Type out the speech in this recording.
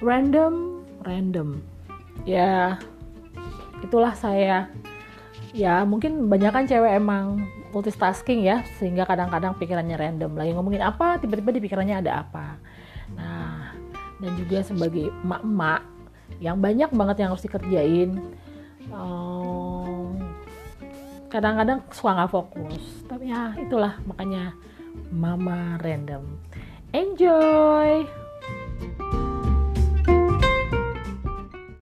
random. Random. Ya itulah saya. Ya mungkin banyak kan cewek emang multitasking ya sehingga kadang-kadang pikirannya random. Lagi ngomongin apa tiba-tiba di pikirannya ada apa. Nah dan juga sebagai emak-emak yang banyak banget yang harus dikerjain eh, kadang-kadang suka nggak fokus. Tapi ya itulah makanya mama random. Enjoy!